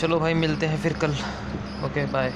चलो भाई मिलते हैं फिर कल। Okay bye